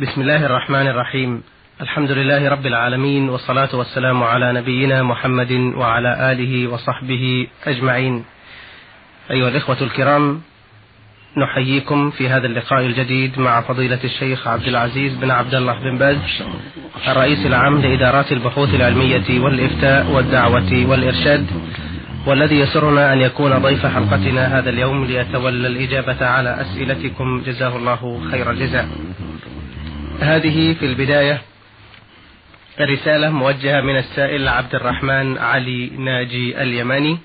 بسم الله الرحمن الرحيم. الحمد لله رب العالمين والصلاة والسلام على نبينا محمد وعلى آله وصحبه أجمعين. أيها الإخوة الكرام نحييكم في هذا اللقاء الجديد مع فضيلة الشيخ عبد العزيز بن عبد الله بن باز الرئيس العام لإدارات البحوث العلمية والإفتاء والدعوة والإرشاد والذي يسرنا أن يكون ضيف حلقتنا هذا اليوم ليتولى الإجابة على أسئلتكم. جزاه الله خير الجزاء. هذه في البداية رسالة موجهة من السائل عبد الرحمن علي ناجي اليماني.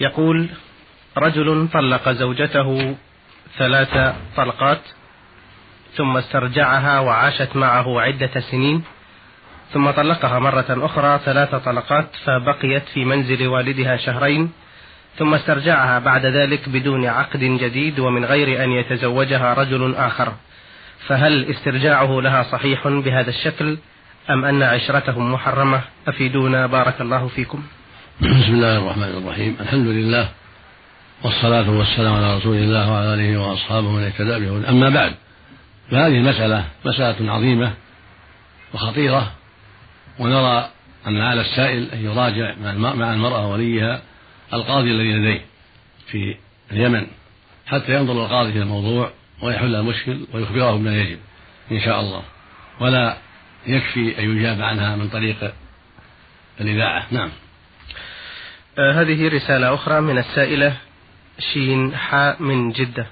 يقول رجل طلق زوجته ثلاث طلقات ثم استرجعها وعاشت معه عدة سنين ثم طلقها مرة أخرى ثلاث طلقات فبقيت في منزل والدها شهرين ثم استرجعها بعد ذلك بدون عقد جديد ومن غير أن يتزوجها رجل آخر. فهل استرجاعه لها صحيح بهذا الشكل أم أن عشرتهم محرمة؟ أفيدونا بارك الله فيكم. بسم الله الرحمن الرحيم. الحمد لله والصلاة والسلام على رسول الله وعلى آله وأصحابه من اهتدى أما بعد فهذه المسألة مسألة عظيمة وخطيرة ونرى أن على السائل أن يراجع مع المرأة وليها القاضي الذي لديه في اليمن حتى ينظر القاضي في الموضوع. ويحل المشكل ويخبره بما يجب إن شاء الله. ولا يكفي أن يجاب عنها من طريق الإذاعة. نعم. آه هذه رسالة أخرى من السائلة شين حاء من جدة.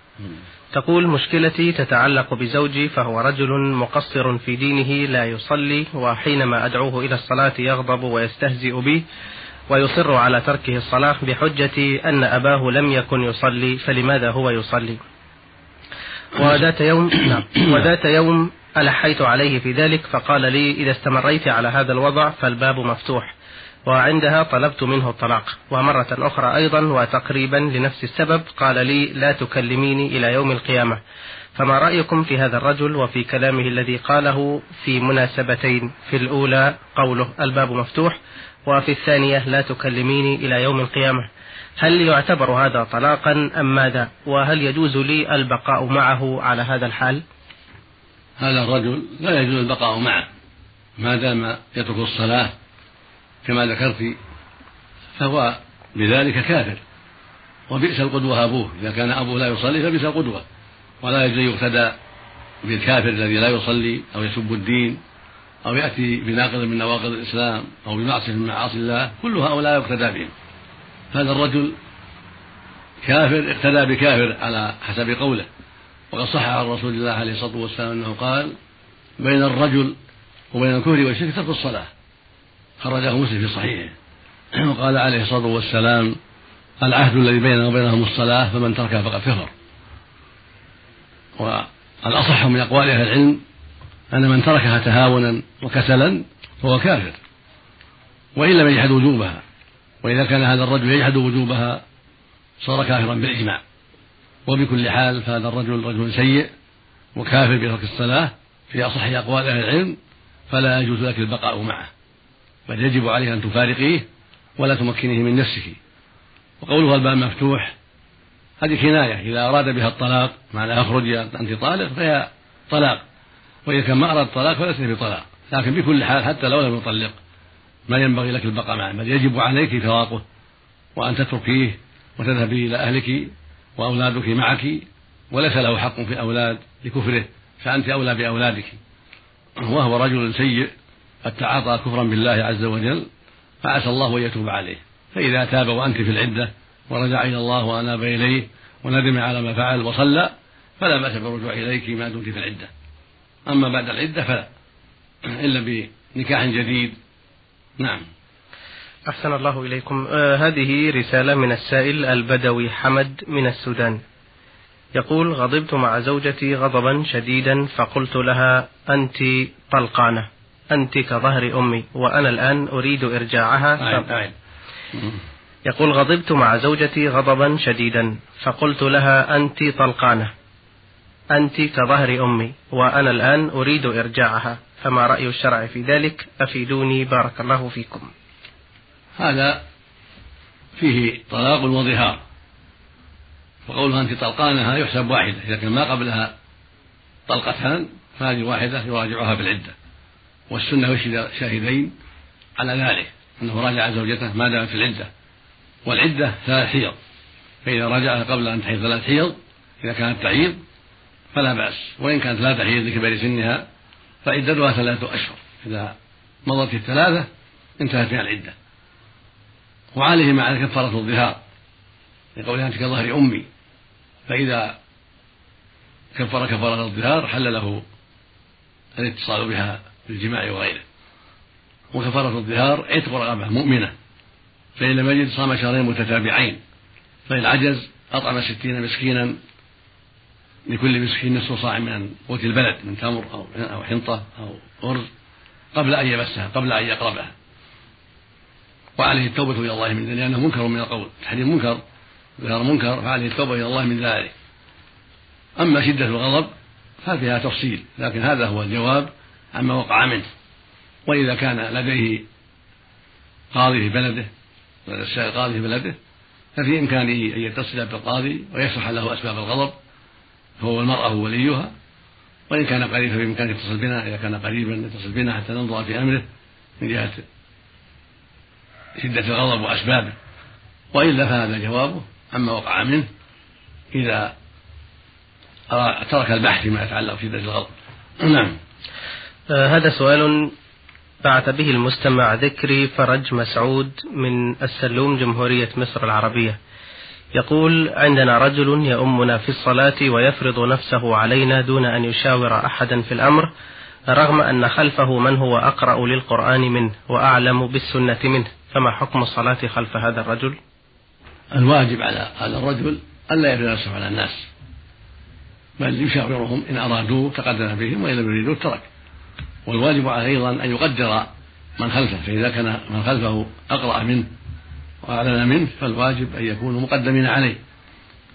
تقول مشكلتي تتعلق بزوجي فهو رجل مقصر في دينه لا يصلي وحينما أدعوه إلى الصلاة يغضب ويستهزئ بي ويصر على تركه الصلاة بحجة أن أباه لم يكن يصلي فلماذا هو يصلي؟ وذات يوم نعم. وذات يوم ألحيت عليه في ذلك فقال لي إذا استمريت على هذا الوضع فالباب مفتوح. وعندها طلبت منه الطلاق. ومرة أخرى أيضا وتقريبا لنفس السبب قال لي لا تكلميني إلى يوم القيامة. فما رأيكم في هذا الرجل وفي كلامه الذي قاله في مناسبتين؟ في الأولى قوله الباب مفتوح. وفي الثانية لا تكلميني إلى يوم القيامة. هل يعتبر هذا طلاقا أم ماذا؟ وهل يجوز لي البقاء معه على هذا الحال؟ هذا الرجل لا يجوز البقاء معه ما دام يترك الصلاة كما ذكرت فهو بذلك كافر. وبئس القدوة أبوه إذا كان أبوه لا يصلي فبئس القدوة. ولا يجوز يقتدى بالكافر الذي لا يصلي أو يسب الدين أو يأتي بناقض من نواقض الإسلام أو بمعصية من معاصي الله. كل هؤلاء يقتدى بهم. هذا الرجل كافر اقتدى بكافر على حسب قوله. وقد صح عن رسول الله عليه الصلاة والسلام أنه قال بين الرجل وبين الكفر والشرك ترك الصلاة. خرجه مسلم في صحيحه. وقال عليه الصلاة والسلام العهد الذي بيننا وبينهم الصلاة فمن تركها فقد كفر. والأصح من أقوال أهل العلم أن من تركها تهاونا وكسلا فهو كافر وإن لم يجحد وجوبها. وإذا كان هذا الرجل يجحد وجوبها صار كافرا بالإجماع. وبكل حال فهذا الرجل رجل سيء وكافر بترك الصلاة في أصح أقوال أهل العلم فلا يجوز لك البقاء معه. بل يجب عليه أن تفارقيه ولا تمكنه من نفسه وقولها الباب مفتوح هذه كناية. إذا أراد بها الطلاق معنى أخرج أنت طالق فهي طلاق. وإذا كان ما أراد الطلاق فليس بطلاق. لكن بكل حال حتى لو لم يطلق ما ينبغي لك البقاء معه بل يجب عليك فراقه وأن تتركيه وتذهبي إلى أهلك وأولادك معك وليس له حق في الأولاد لكفره فأنت أولى بأولادك. وهو رجل سيء قد تعاطى كفرا بالله عز وجل فعسى الله أن يتوب عليه. فإذا تاب وأنت في العدة ورجع إلى الله وأناب إليه وندم على ما فعل وصلى فلا بأس بالرجوع إليك ما دمت في العدة. أما بعد العدة فلا إلا بنكاح جديد نعم. أحسن الله إليكم. آه هذه رسالة من السائل البدوي حمد من السودان. يقول غضبت مع زوجتي غضبا شديدا فقلت لها أنت طلقانة أنت كظهر أمي وأنا الآن أريد إرجاعها. يقول غضبت مع زوجتي غضبا شديدا فقلت لها أنت طلقانة. أنت كظهر أمي وأنا الآن أريد إرجاعها فما رأي الشرع في ذلك؟ أفيدوني بارك الله فيكم. هذا فيه طلاق وظهار وقولها أنت طلقانها يحسب واحدة كان ما قبلها طلقتان فهذه واحدة يراجعها بالعدة والسنة يشهد شاهدين على ذلك؟ أنه راجع زوجته ما دامت في العدة والعدة ثلاث حيض فإذا راجعها قبل أن تحيض ثلاث حيض إذا كانت تعيض فلا بأس. وإن كانت لا تحيض لكبر سنها فعدتها ثلاثة أشهر. إذا مضت الثلاثة انتهت من العدة وعليه مع كفارة الظهار. لقولها أنت كظهر أمي. فإذا كفر كفارة الظهار حل له الاتصال بها بالجماع وغيره. وكفارة الظهار عتق رغبة مؤمنة. فإن لم يجد صام شهرين متتابعين. فإن عجز أطعم ستين مسكينا لكل مسكين نصف صاع من قوت البلد من تمر أو أو حنطة أو أرز قبل أن يمسها قبل أن يقربها. وعليه التوبة إلى الله من ذلك لأنه منكر من القول. الحديث منكر ظهر منكر فعليه التوبة إلى الله من ذلك. أما شدة الغضب ففيها تفصيل لكن هذا هو الجواب عما وقع منه. وإذا كان لديه قاضي في بلده قاضي في بلده ففي إمكانه أن يتصل بالقاضي ويشرح له أسباب الغضب. فهو المرأة وليها وإن كان قريبا بإمكانه يتصل بنا إذا كان قريبا يتصل بنا حتى ننظر في أمره من جهة شدة الغضب وأسبابه. وإلا فهذا جوابه عما وقع منه إذا ترك البحث فيما يتعلق بشدة الغضب. نعم. آه هذا سؤال بعث به المستمع ذكري فرج مسعود من السلوم جمهورية مصر العربية. يقول عندنا رجل يؤمنا في الصلاة ويفرض نفسه علينا دون أن يشاور أحدا في الأمر رغم أن خلفه من هو أقرأ للقرآن منه وأعلم بالسنة منه فما حكم الصلاة خلف هذا الرجل؟ الواجب على هذا الرجل ألا يفرض نفسه على الناس بل يشاورهم إن أرادوه تقدم بهم وإن لم يريدوه ترك. والواجب عليه أيضا أن يقدر من خلفه فإذا كان من خلفه أقرأ منه وأعلم منه فالواجب أن يكونوا مقدمين عليه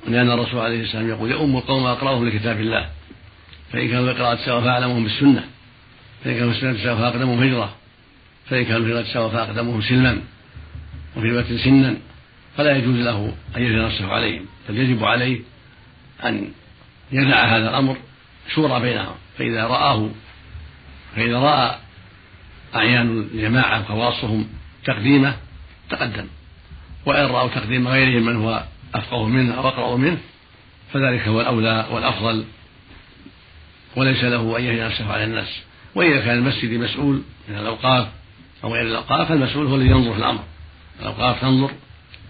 لأن الرسول عليه السلام يقول يؤم القوم أقرأهم لكتاب الله فإن كانوا القراءة سوا فأعلمهم بالسنة فإن كانوا السنة سوا فأقدمهم هجرة فإن كانوا الهجرة سوا فأقدمهم سلما وفي رواية سنا فلا يجوز له أن يجري نفسه عليهم بل يجب عليه أن يدع هذا الأمر شورى بينهم فإذا رآه فإذا رأى أعيان الجماعة وخواصهم تقديمه تقدم. وإن رأوا تقديم غيرهم من هو أفقه منه أو أقرأ منه فذلك هو الأولى والأفضل. وليس له أن يهدي نفسه على الناس. وإذا كان المسجد مسؤول من الأوقاف أو غير الأوقاف فالمسؤول هو الذي ينظر في الأمر. الأوقاف تنظر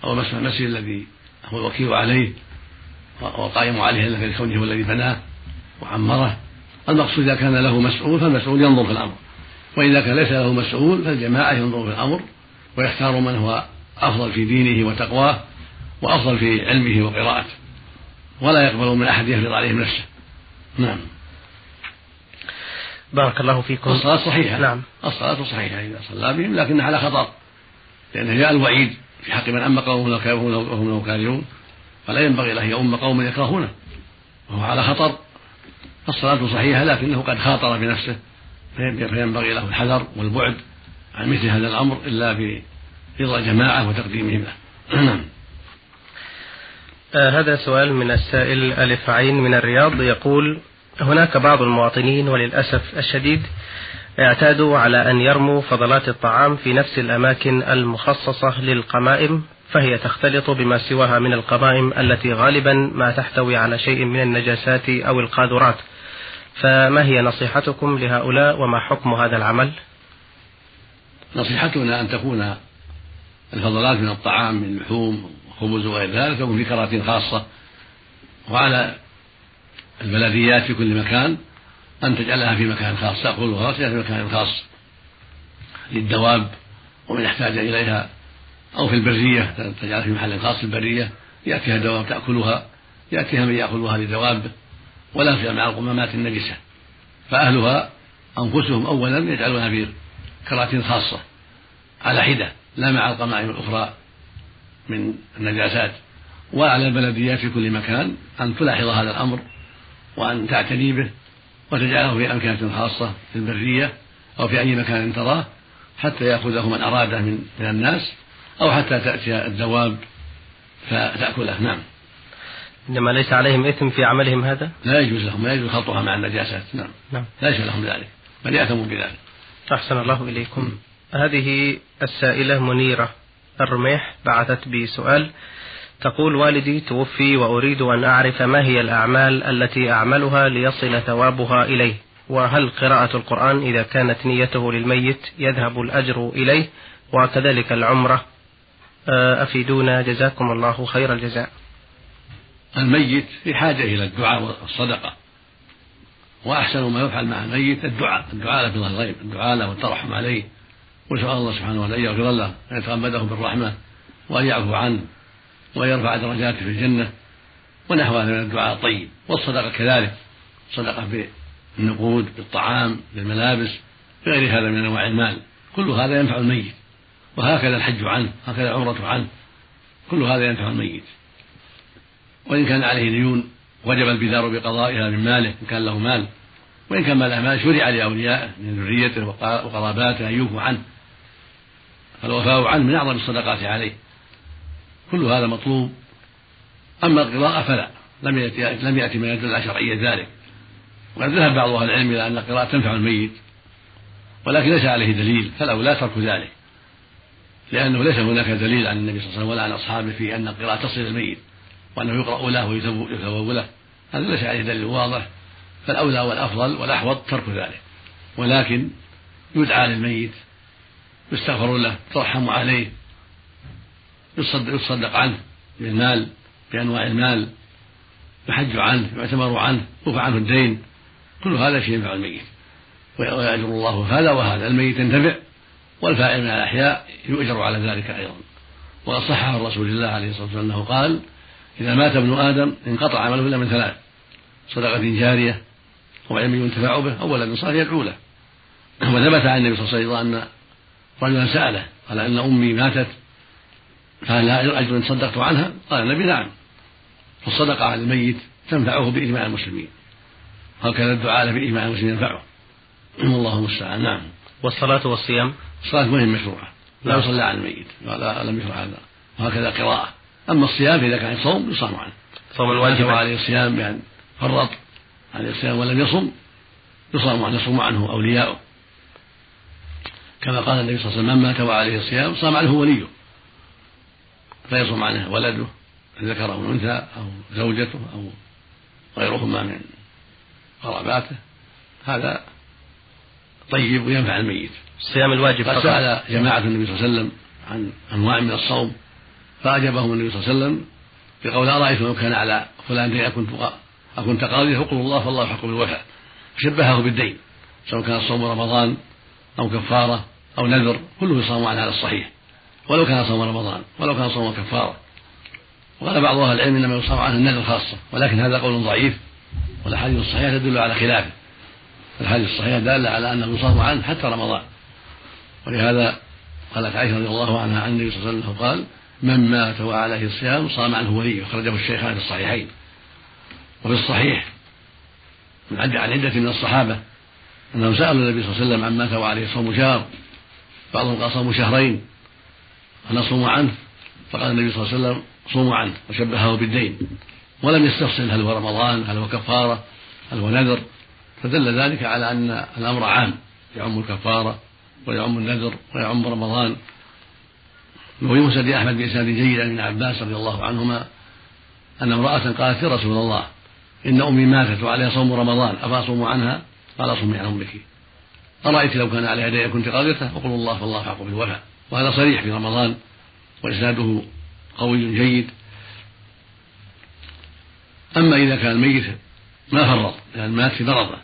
أو المسجد الذي هو الوكيل عليه والقائم عليه لكونه هو الذي بناه وعمره. المقصود إذا كان له مسؤول فالمسؤول ينظر في الأمر. وإذا كان ليس له مسؤول فالجماعة ينظر في الأمر ويختار من هو أفضل في دينه وتقواه وأفضل في علمه وقراءته ولا يقبل من أحد يفرض عليهم نفسه. نعم. بارك الله فيكم. الصلاة صحيحة. نعم. الصلاة صحيحة إذا صلى بهم لكنها على خطر لأن جاء الوعيد في حق من أما قوم وهم له كارهون. فلا ينبغي له يؤم قوما يكرهونه. وهو على خطر. فالصلاة صحيحة لكنه قد خاطر بنفسه. فينبغي له الحذر والبعد عن مثل هذا الأمر إلا برضا الجماعة وتقديمهم له نعم. آه هذا سؤال من السائل ألف عين من الرياض. يقول هناك بعض المواطنين وللأسف الشديد اعتادوا على أن يرموا فضلات الطعام في نفس الأماكن المخصصة للقمائم فهي تختلط بما سواها من القمائم التي غالبا ما تحتوي على شيء من النجاسات أو القاذورات. فما هي نصيحتكم لهؤلاء وما حكم هذا العمل؟ نصيحتنا أن تكون الفضلات من الطعام من لحوم وخبز وغير ذلك تكون في كراتين خاصة. وعلى البلديات في كل مكان أن تجعلها في مكان خاص تأكلها في مكان خاص للدواب ومن يحتاج إليها أو في البرية تجعلها في محل خاص في البرية يأتيها دواب تأكلها يأتيها من يأكلها لدواب ولا فيها مع القمامات النجسة. فأهلها أنفسهم أولا يجعلونها في كراتين خاصة على حدة. لا مع القمائم الأخرى من النجاسات. وعلى البلديات في كل مكان أن تلاحظ هذا الأمر وأن تعتني به وتجعله في أمكنة خاصة في البرية أو في أي مكان تراه حتى يأخذه من أراده من, من الناس أو حتى تأتي الدواب فتأكله. نعم. إنما ليس عليهم إثم في عملهم هذا؟ لا يجوز لهم لا يجوز خلطها مع النجاسات. نعم. نعم. ليس لهم ذلك بل يأثموا بذلك. أحسن الله إليكم. هذه السائلة منيرة الرميح بعثت بسؤال تقول والدي توفي وأريد أن أعرف ما هي الأعمال التي أعملها ليصل ثوابها إليه وهل قراءة القرآن إذا كانت نيته للميت يذهب الأجر إليه وكذلك العمرة؟ آه، أفيدونا جزاكم الله خير الجزاء. الميت في حاجة إلى الدعاء والصدقة وأحسن ما يفعل مع الميت الدعاء الدعاء له الغيب الدعاء له والترحم عليه. وسأل الله سبحانه وتعالى أن يغفر له وأن يتغمده بالرحمة وأن يعفو عنه وأن يرفع درجاته في الجنة ونحو هذا من الدعاء الطيب. والصدقة كذلك صدقة بالنقود بالطعام بالملابس بغير هذا من أنواع المال. كل هذا ينفع الميت. وهكذا الحج عنه هكذا العمرة عنه. كل هذا ينفع الميت. وإن كان عليه ديون وجب البذار بقضائها من ماله إن كان له مال. وإن كان ما له مال شرع لأوليائه من ذريته وقراباته أن يوفوا عنه. فالوفاء عنه من أعظم الصدقات عليه. كل هذا مطلوب. أما القراءة فلا. لم يأتي لم يأتي ما يدل على شرعية ذلك. وقد ذهب بعض أهل العلم إلى أن القراءة تنفع الميت. ولكن ليس عليه دليل. فالأولى ترك ذلك. لأنه ليس هناك دليل عن النبي صلى الله عليه وسلم ولا عن أصحابه في أن القراءة تصل الميت. وأنه يقرأ له ويثوب له. هذا ليس عليه دليل واضح. فالأولى والأفضل والأحوط ترك ذلك. ولكن يدعى للميت يستغفر له ترحم عليه. يصدق, يصدق عنه بالمال بأنواع المال. يحج عنه يعتمر عنه يوفى عنه الدين. كل هذا شيء ينفع الميت. ويأجر الله هذا وهذا. الميت ينتفع والفاعل من الأحياء يؤجر على ذلك أيضا. وقد صح عن رسول الله عليه الصلاة والسلام أنه قال إذا مات ابن آدم انقطع عمله إلا من ثلاث صدقة جارية وعلم ينتفع به أو ولد صالح يدعو له. وثبت عن النبي صلى الله عليه وسلم أن رجلا سأله. قال إن أمي ماتت فهل لها أجر إن صدقت عنها؟ قال النبي نعم. فالصدقة على الميت تنفعه بإجماع المسلمين. هكذا الدعاء له بإجماع المسلمين ينفعه. والله المستعان نعم. والصلاة والصيام؟ الصلاة مهم مشروعة. لا يصلى على الميت. لا لم يشرع هذا. وهكذا قراءة. أما الصيام فإذا كان صوم يصام عنه. صوم الواجب عليه. الصيام بأن فرط عليه الصيام ولم يصم يصام عنه يصوم عنه أولياؤه. كما قال النبي صلى الله عليه وسلم من مات وعليه الصيام صام عنه وليه. فيصوم عنه ولده ذكر أو أنثى أو زوجته أو غيرهما من قراباته هذا طيب وينفع الميت. الصيام الواجب قد سأل جماعة النبي صلى الله عليه وسلم عن أنواع من الصوم فأجابهم النبي صلى الله عليه وسلم بقول أرأيتم لو كان على فلان دين أكنت أكنت قاضيه فقل الله فالله حق بالوفاء. شبهه بالدين سواء كان صوم رمضان أو كفارة أو نذر كله يصام عن هذا الصحيح. ولو كان صوم رمضان ولو كان صوم كفارة. وقال بعض أهل العلم إنما يصام عنه النذر خاصة ولكن هذا قول ضعيف والأحاديث الصحيحة تدل على خلافه الحديث الصحيح دال على أنه يصام عنه حتى رمضان. ولهذا قالت عائشة رضي الله عنها عن النبي صلى الله عليه وسلم قال من مات وعليه الصيام صام عنه ولي. أخرجه الشيخان في الصحيحين. وفي الصحيح من عد عن عدة من الصحابة أنهم سألوا النبي صلى الله عليه وسلم عن مات وعليه صوم شهر. بعضهم قال صوم شهرين فنصوم عنه فقال النبي صلى الله عليه وسلم صوموا عنه وشبهه بالدين. ولم يستفصل هل هو رمضان هل هو كفارة هل هو نذر فدل ذلك على أن الأمر عام يعم الكفارة ويعم النذر ويعم رمضان. وفي مسند أحمد بإسناد جيد عن ابن عباس رضي الله عنهما أن امرأة قالت يا رسول الله إن أمي ماتت وعليها صوم رمضان أفأصوم عنها؟ قال صومي عن أمك. أرأيت لو كان عليها دين كنت قاضيته وقل الله فالله حق بالوفاء. وهذا صريح في رمضان وإسناده قوي جيد. أما إذا كان الميت ما فرط يعني مات في مرضه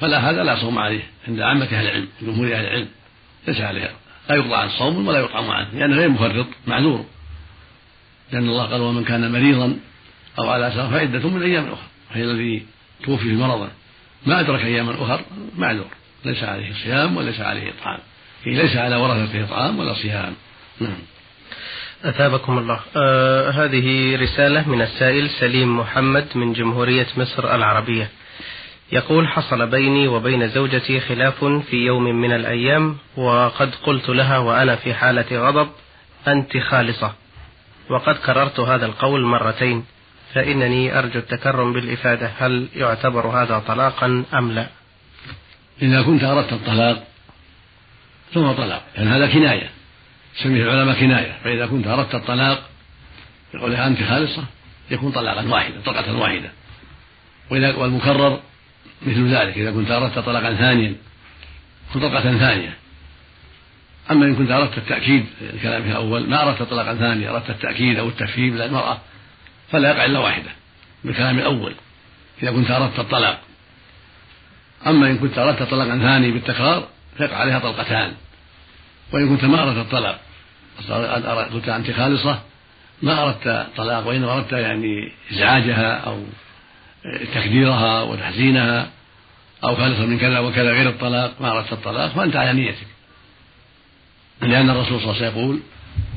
فلا هذا لا صوم عليه عند عامة أهل العلم جمهور أهل العلم. ليس عليها لا يقضى عن صوم ولا يطعم عنه لأنه غير مفرط معذور. لأن الله قال ومن كان مريضا أو على سفر فعدة من أيام أخرى. وهي الذي توفي في مرضه ما أدرك أياما أخر معذور. ليس عليه صيام وليس عليه إطعام ليس على ورثته إطعام ولا صيام. نعم. أثابكم الله. آه هذه رسالة من السائل سليم محمد من جمهورية مصر العربية. يقول حصل بيني وبين زوجتي خلاف في يوم من الأيام وقد قلت لها وأنا في حالة غضب أنت خالصة. وقد كررت هذا القول مرتين فإنني أرجو التكرم بالإفادة. هل يعتبر هذا طلاقا أم لا؟ إذا كنت أردت الطلاق فهو طلاق لأن يعني هذا كناية سميه العلماء كناية فإذا كنت أردت الطلاق بقولها أنت خالصة يكون طلاقا واحدا طلقة واحدة. وإذا والمكرر مثل ذلك إذا كنت أردت طلاقا ثانيا يكون طلقة ثانية. أما إن كنت أردت التأكيد الكلام الأول ما أردت طلاقا ثانيا أردت التأكيد أو التفهيم للمرأة فلا يقع إلا واحدة بالكلام الأول. إذا كنت أردت الطلاق أما إن كنت أردت طلاقا ثاني بالتكرار فيقع عليها طلقتان. وإن كنت ما أردت الطلاق قلت أنت خالصة ما أردت طلاق وإنما أردت يعني إزعاجها أو تكديرها وتحزينها أو خالصة من كذا وكذا غير الطلاق ما أردت الطلاق فأنت على نيتك. لأن الرسول صلى الله عليه وسلم يقول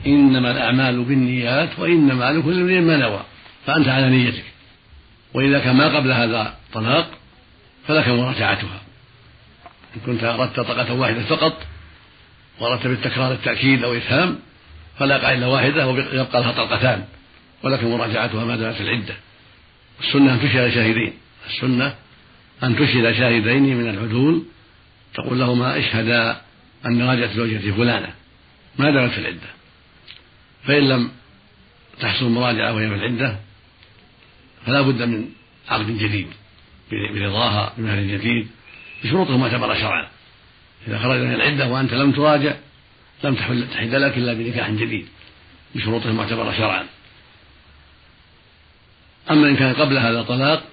إنما الأعمال بالنيات وإنما لكل امرئ ما نوى. فأنت على نيتك. وإذا كان ما قبل هذا طلاق فلك مراجعتها. إن كنت أردت طلقة واحدة فقط وأردت بالتكرار التأكيد أو إفهام فلا يقع إلا واحدة ويبقى لها طلقتان ولك مراجعتها ما دامت العدة. السنة أن تشهد شاهدين. السنة أن تشهد شاهدين من العدول تقول لهما اشهدا أن راجعت زوجتي فلانة ما دامت العدة. فإن لم تحصل مراجعة وهي في العدة فلا بد من عقد جديد. برضاها بمهر جديد بشروطه معتبرة شرعا. إذا خرج من العدة وأنت لم تراجع لم تحل تحد لك إلا بنكاح جديد بشروطه المعتبرة شرعا. أما إن كان قبل هذا طلاق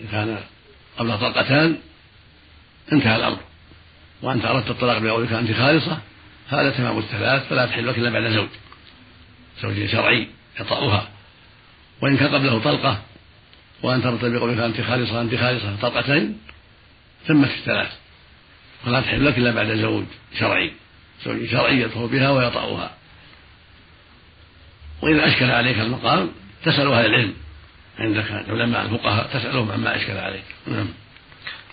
إن كان قبل طلقتان انتهى الأمر. وأنت أردت الطلاق بقولك أنت خالصة هذا تمام الثلاث فلا تحل لك إلا بعد زوج. زوج شرعي يطأها. وإن كان قبله طلقة وأنت أردت بقولك أنت خالصة أنت خالصة. طلقتين تمت الثلاث فلا تحل لك إلا بعد زوج شرعي. زوج شرعي يدخل بها ويطأها. وإذا أشكل عليك المقام تسأل أهل العلم. عندك علماء الفقهاء تسألهم عما أشكل عليك. نعم.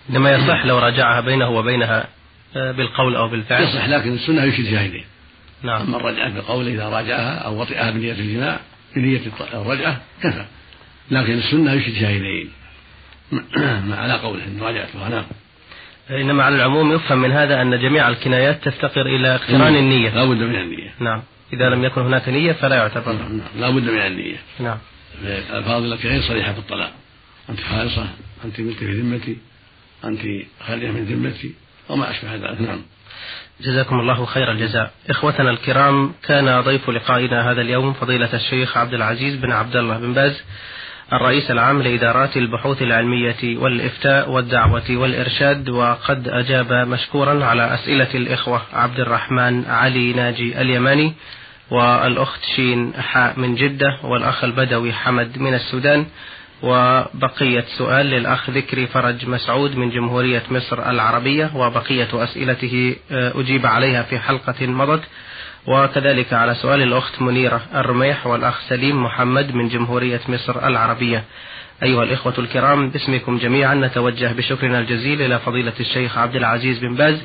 لما يصح لو راجعها بينه وبينها آه، بالقول أو بالفعل. يصح لكن السنة يشهد شاهدين نعم. أما الرجعة بالقول إذا راجعها أو وطئها بنية الجماع بنية الرجعة كفى. لكن السنة يشهد شاهدين على قوله راجعتها نعم. إنما على العموم يفهم من هذا أن جميع الكنايات تفتقر إلى اقتران النية. لا بد من النية. نعم. إذا لم يكن هناك نية فلا يعتبر. نعم. لا بد من النية. نعم. الألفاظ التي غير صريحة في الطلاق. أنت خالصة أنت ملك في ذمتي أنت خالية من ذمتي وما أشبه ذلك. نعم. جزاكم الله خير الجزاء. إخوتنا الكرام كان ضيف لقائنا هذا اليوم فضيلة الشيخ عبد العزيز بن عبد الله بن باز. الرئيس العام لإدارات البحوث العلمية والإفتاء والدعوة والإرشاد وقد أجاب مشكورا على أسئلة الإخوة عبد الرحمن علي ناجي اليماني والأخت شين حاء من جدة والأخ البدوي حمد من السودان. وبقية سؤال للأخ ذكري فرج مسعود من جمهورية مصر العربية وبقية أسئلته آه، أجيب عليها في حلقة مضت. وكذلك على سؤال الأخت منيرة الرميح والأخ سليم محمد من جمهورية مصر العربية. أيها الإخوة الكرام باسمكم جميعا نتوجه بشكرنا الجزيل إلى فضيلة الشيخ عبد العزيز بن باز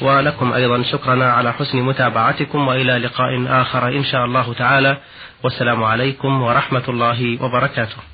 ولكم أيضا شكرنا على حسن متابعتكم وإلى لقاء آخر إن شاء الله تعالى. والسلام عليكم ورحمة الله وبركاته.